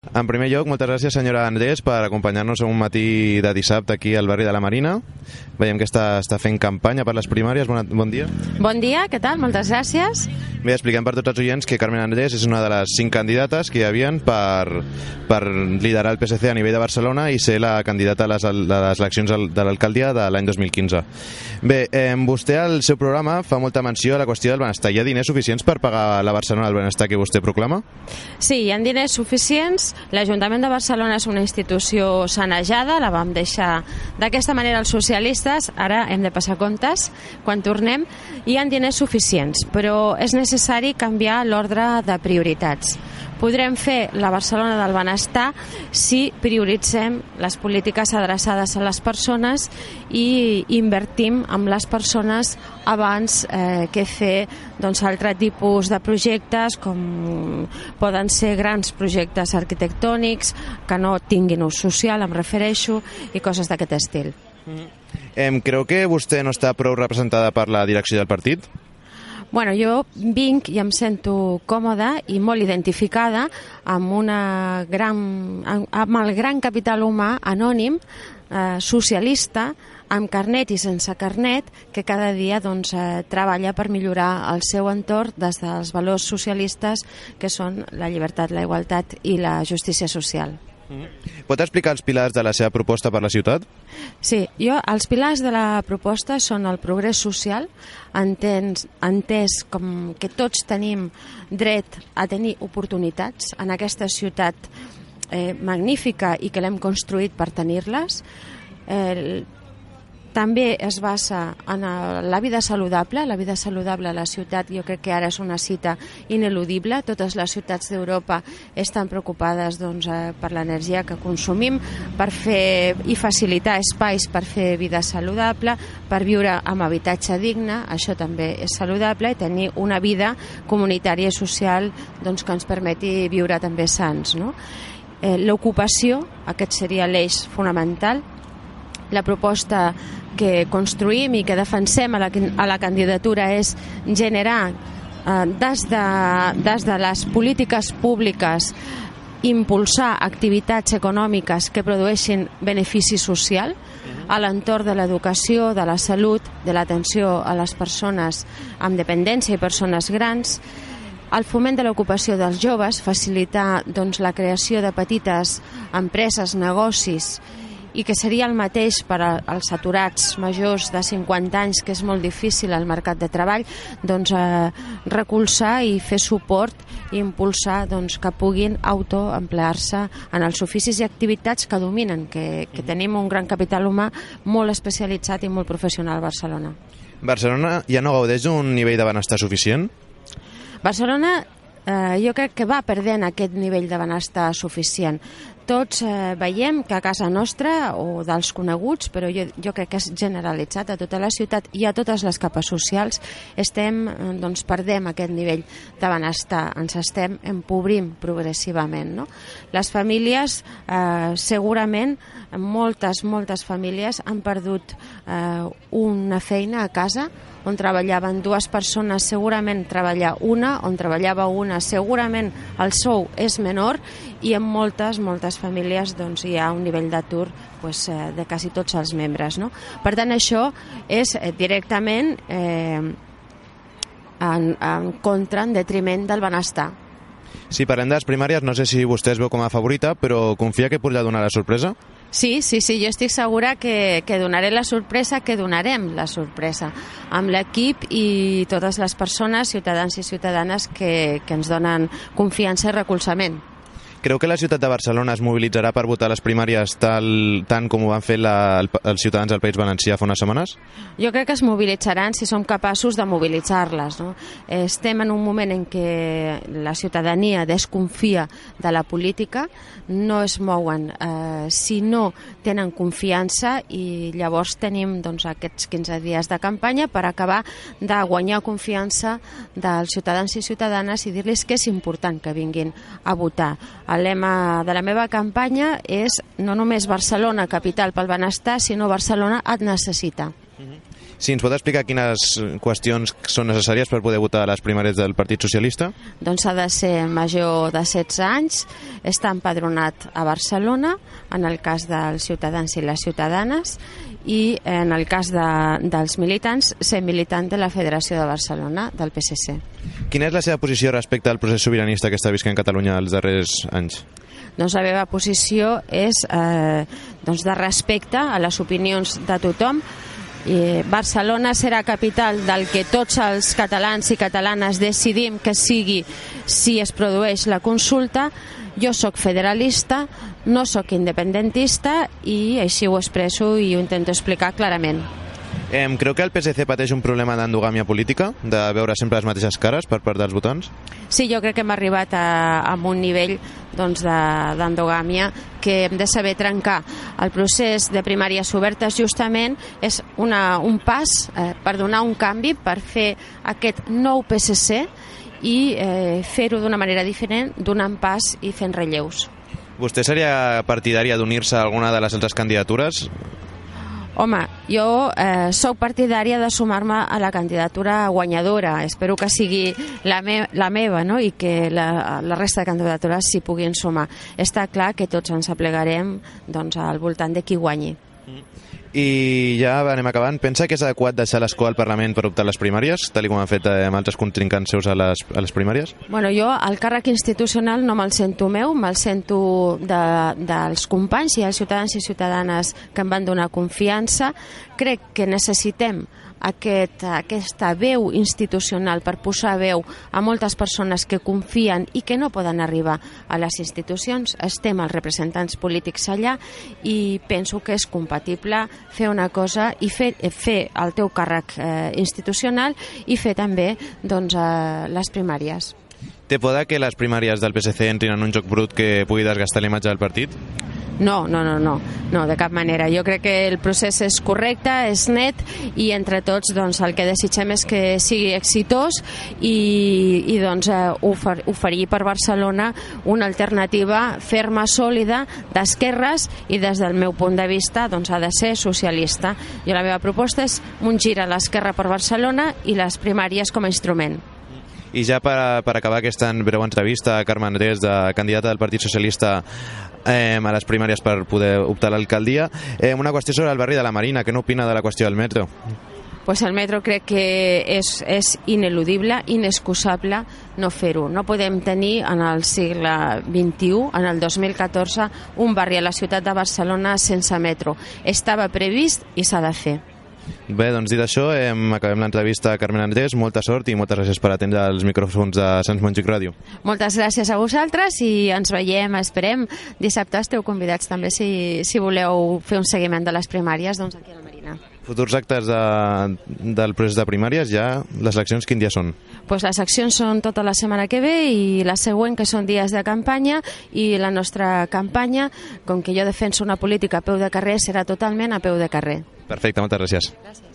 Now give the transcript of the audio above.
En primer lloc, moltes gràcies, senyora Andrés, per acompanyar-nos un matí de dissabte aquí al barri de la Marina. Veiem que està, està fent campanya per les primàries. Bon, bon dia. Bon dia, què tal? Moltes gràcies. Bé, expliquem per tots els oients que Carmen Andrés és una de les cinc candidates que hi havien per, per liderar el PSC a nivell de Barcelona i ser la candidata a les, a les eleccions de l'alcaldia de l'any 2015. Bé, eh, vostè al seu programa fa molta menció a la qüestió del benestar. Hi ha diners suficients per pagar la Barcelona el benestar que vostè proclama? Sí, hi ha diners suficients. L'Ajuntament de Barcelona és una institució sanejada, la vam deixar d'aquesta manera els socialistes, ara hem de passar comptes quan tornem. Hi ha diners suficients, però és necessari canviar l'ordre de prioritats podrem fer la Barcelona del benestar si prioritzem les polítiques adreçades a les persones i invertim amb les persones abans eh, que fer doncs, altre tipus de projectes com poden ser grans projectes arquitectònics que no tinguin ús social, em refereixo, i coses d'aquest estil. Mm eh, creu que vostè no està prou representada per la direcció del partit? Bueno, jo vinc i em sento còmoda i molt identificada amb, una gran, amb el gran capital humà anònim, eh, socialista, amb carnet i sense carnet, que cada dia doncs, eh, treballa per millorar el seu entorn des dels valors socialistes que són la llibertat, la igualtat i la justícia social. Pot explicar els pilars de la seva proposta per la ciutat? Sí, jo, els pilars de la proposta són el progrés social, entens, entès com que tots tenim dret a tenir oportunitats en aquesta ciutat eh, magnífica i que l'hem construït per tenir-les, eh, també es basa en la vida saludable. La vida saludable a la ciutat jo crec que ara és una cita ineludible. Totes les ciutats d'Europa estan preocupades doncs, eh, per l'energia que consumim, per fer i facilitar espais per fer vida saludable, per viure amb habitatge digne, això també és saludable, i tenir una vida comunitària i social doncs, que ens permeti viure també sants. No? Eh, L'ocupació, aquest seria l'eix fonamental, la proposta que construïm i que defensem a la, a la candidatura és generar eh, des, de, des de les polítiques públiques impulsar activitats econòmiques que produeixin benefici social a l'entorn de l'educació, de la salut, de l'atenció a les persones amb dependència i persones grans, el foment de l'ocupació dels joves, facilitar doncs, la creació de petites empreses, negocis i que seria el mateix per als aturats majors de 50 anys, que és molt difícil al mercat de treball, doncs eh, recolzar i fer suport i impulsar doncs, que puguin autoemplear-se en els oficis i activitats que dominen, que, que tenim un gran capital humà molt especialitzat i molt professional a Barcelona. Barcelona ja no gaudeix d'un nivell de benestar suficient? Barcelona eh, jo crec que va perdent aquest nivell de benestar suficient tots eh, veiem que a casa nostra o dels coneguts, però jo, jo crec que és generalitzat a tota la ciutat i a totes les capes socials, estem, eh, doncs, perdem aquest nivell de benestar, ens estem empobrim progressivament. No? Les famílies, eh, segurament, moltes, moltes famílies han perdut eh, una feina a casa on treballaven dues persones, segurament treballar una, on treballava una, segurament el sou és menor i en moltes, moltes famílies doncs, hi ha un nivell d'atur pues, eh, de quasi tots els membres. No? Per tant, això és eh, directament eh, en, en contra, en detriment del benestar. Si parlem de les primàries, no sé si vostè es veu com a favorita, però confia que podrà donar la sorpresa? Sí, sí, sí, jo estic segura que, que donaré la sorpresa, que donarem la sorpresa amb l'equip i totes les persones, ciutadans i ciutadanes que, que ens donen confiança i recolzament. Creu que la ciutat de Barcelona es mobilitzarà per votar les primàries tal, tant com ho van fer la, el, els ciutadans del País Valencià fa unes setmanes? Jo crec que es mobilitzaran si som capaços de mobilitzar-les. No? Estem en un moment en què la ciutadania desconfia de la política, no es mouen eh, si no tenen confiança i llavors tenim doncs, aquests 15 dies de campanya per acabar de guanyar confiança dels ciutadans i ciutadanes i dir-los que és important que vinguin a votar. El lema de la meva campanya és no només Barcelona, capital pel benestar, sinó Barcelona et necessita. Si ens pot explicar quines qüestions són necessàries per poder votar a les primàries del Partit Socialista? Doncs ha de ser major de 16 anys, està empadronat a Barcelona, en el cas dels ciutadans i les ciutadanes, i en el cas de, dels militants, ser militant de la Federació de Barcelona, del PSC. Quina és la seva posició respecte al procés sobiranista que està visquent Catalunya els darrers anys? Doncs la meva posició és eh, doncs de respecte a les opinions de tothom, i Barcelona serà capital del que tots els catalans i catalanes decidim que sigui si es produeix la consulta. Jo sóc federalista, no sóc independentista i així ho expresso i ho intento explicar clarament. Eh, creu que el PSC pateix un problema d'endogàmia política, de veure sempre les mateixes cares per part dels votants? Sí, jo crec que hem arribat a, a un nivell doncs, d'endogàmia que hem de saber trencar. El procés de primàries obertes justament és una, un pas eh, per donar un canvi, per fer aquest nou PSC i eh, fer-ho d'una manera diferent, donant pas i fent relleus. Vostè seria partidària d'unir-se a alguna de les altres candidatures? Home, jo eh, sóc partidària de sumar-me a la candidatura guanyadora. Espero que sigui la, me la meva no? i que la, la resta de candidatures s'hi puguin sumar. Està clar que tots ens aplegarem doncs, al voltant de qui guanyi. I ja anem acabant. Pensa que és adequat deixar l'escó al Parlament per optar a les primàries, tal com han fet eh, amb altres contrincants seus a les, a les primàries? Bueno, jo el càrrec institucional no me'l sento meu, me'l sento de, dels companys i els ciutadans i ciutadanes que em van donar confiança. Crec que necessitem aquest, aquesta veu institucional per posar veu a moltes persones que confien i que no poden arribar a les institucions. Estem els representants polítics allà i penso que és compatible fer una cosa i fer, fer el teu càrrec eh, institucional i fer també doncs, eh, les primàries. Té por que les primàries del PSC entrin en un joc brut que pugui desgastar l'imatge del partit? No, no, no, no, no, de cap manera. Jo crec que el procés és correcte, és net i entre tots doncs, el que desitgem és que sigui exitós i, i doncs, eh, ofer oferir per Barcelona una alternativa ferma, sòlida, d'esquerres i des del meu punt de vista doncs, ha de ser socialista. Jo la meva proposta és un gir a l'esquerra per Barcelona i les primàries com a instrument. I ja per, per acabar aquesta breu entrevista, Carme Andrés, de candidata del Partit Socialista eh, a les primàries per poder optar a l'alcaldia. Eh, una qüestió sobre el barri de la Marina, què n'opina de la qüestió del metro? pues el metro crec que és, és ineludible, inexcusable no fer-ho. No podem tenir en el segle XXI, en el 2014, un barri a la ciutat de Barcelona sense metro. Estava previst i s'ha de fer. Bé, doncs dit això, hem, acabem l'entrevista a Carmen Andrés. Molta sort i moltes gràcies per atendre els micròfons de Sants Montjuïc Ràdio. Moltes gràcies a vosaltres i ens veiem, esperem. Dissabte esteu convidats també si, si voleu fer un seguiment de les primàries doncs aquí a la Marina. Futurs actes de, del procés de primàries, ja les eleccions quin dia són? Pues les accions són tota la setmana que ve i la següent, que són dies de campanya, i la nostra campanya, com que jo defenso una política a peu de carrer, serà totalment a peu de carrer. Perfecte, moltes gràcies. Gràcies.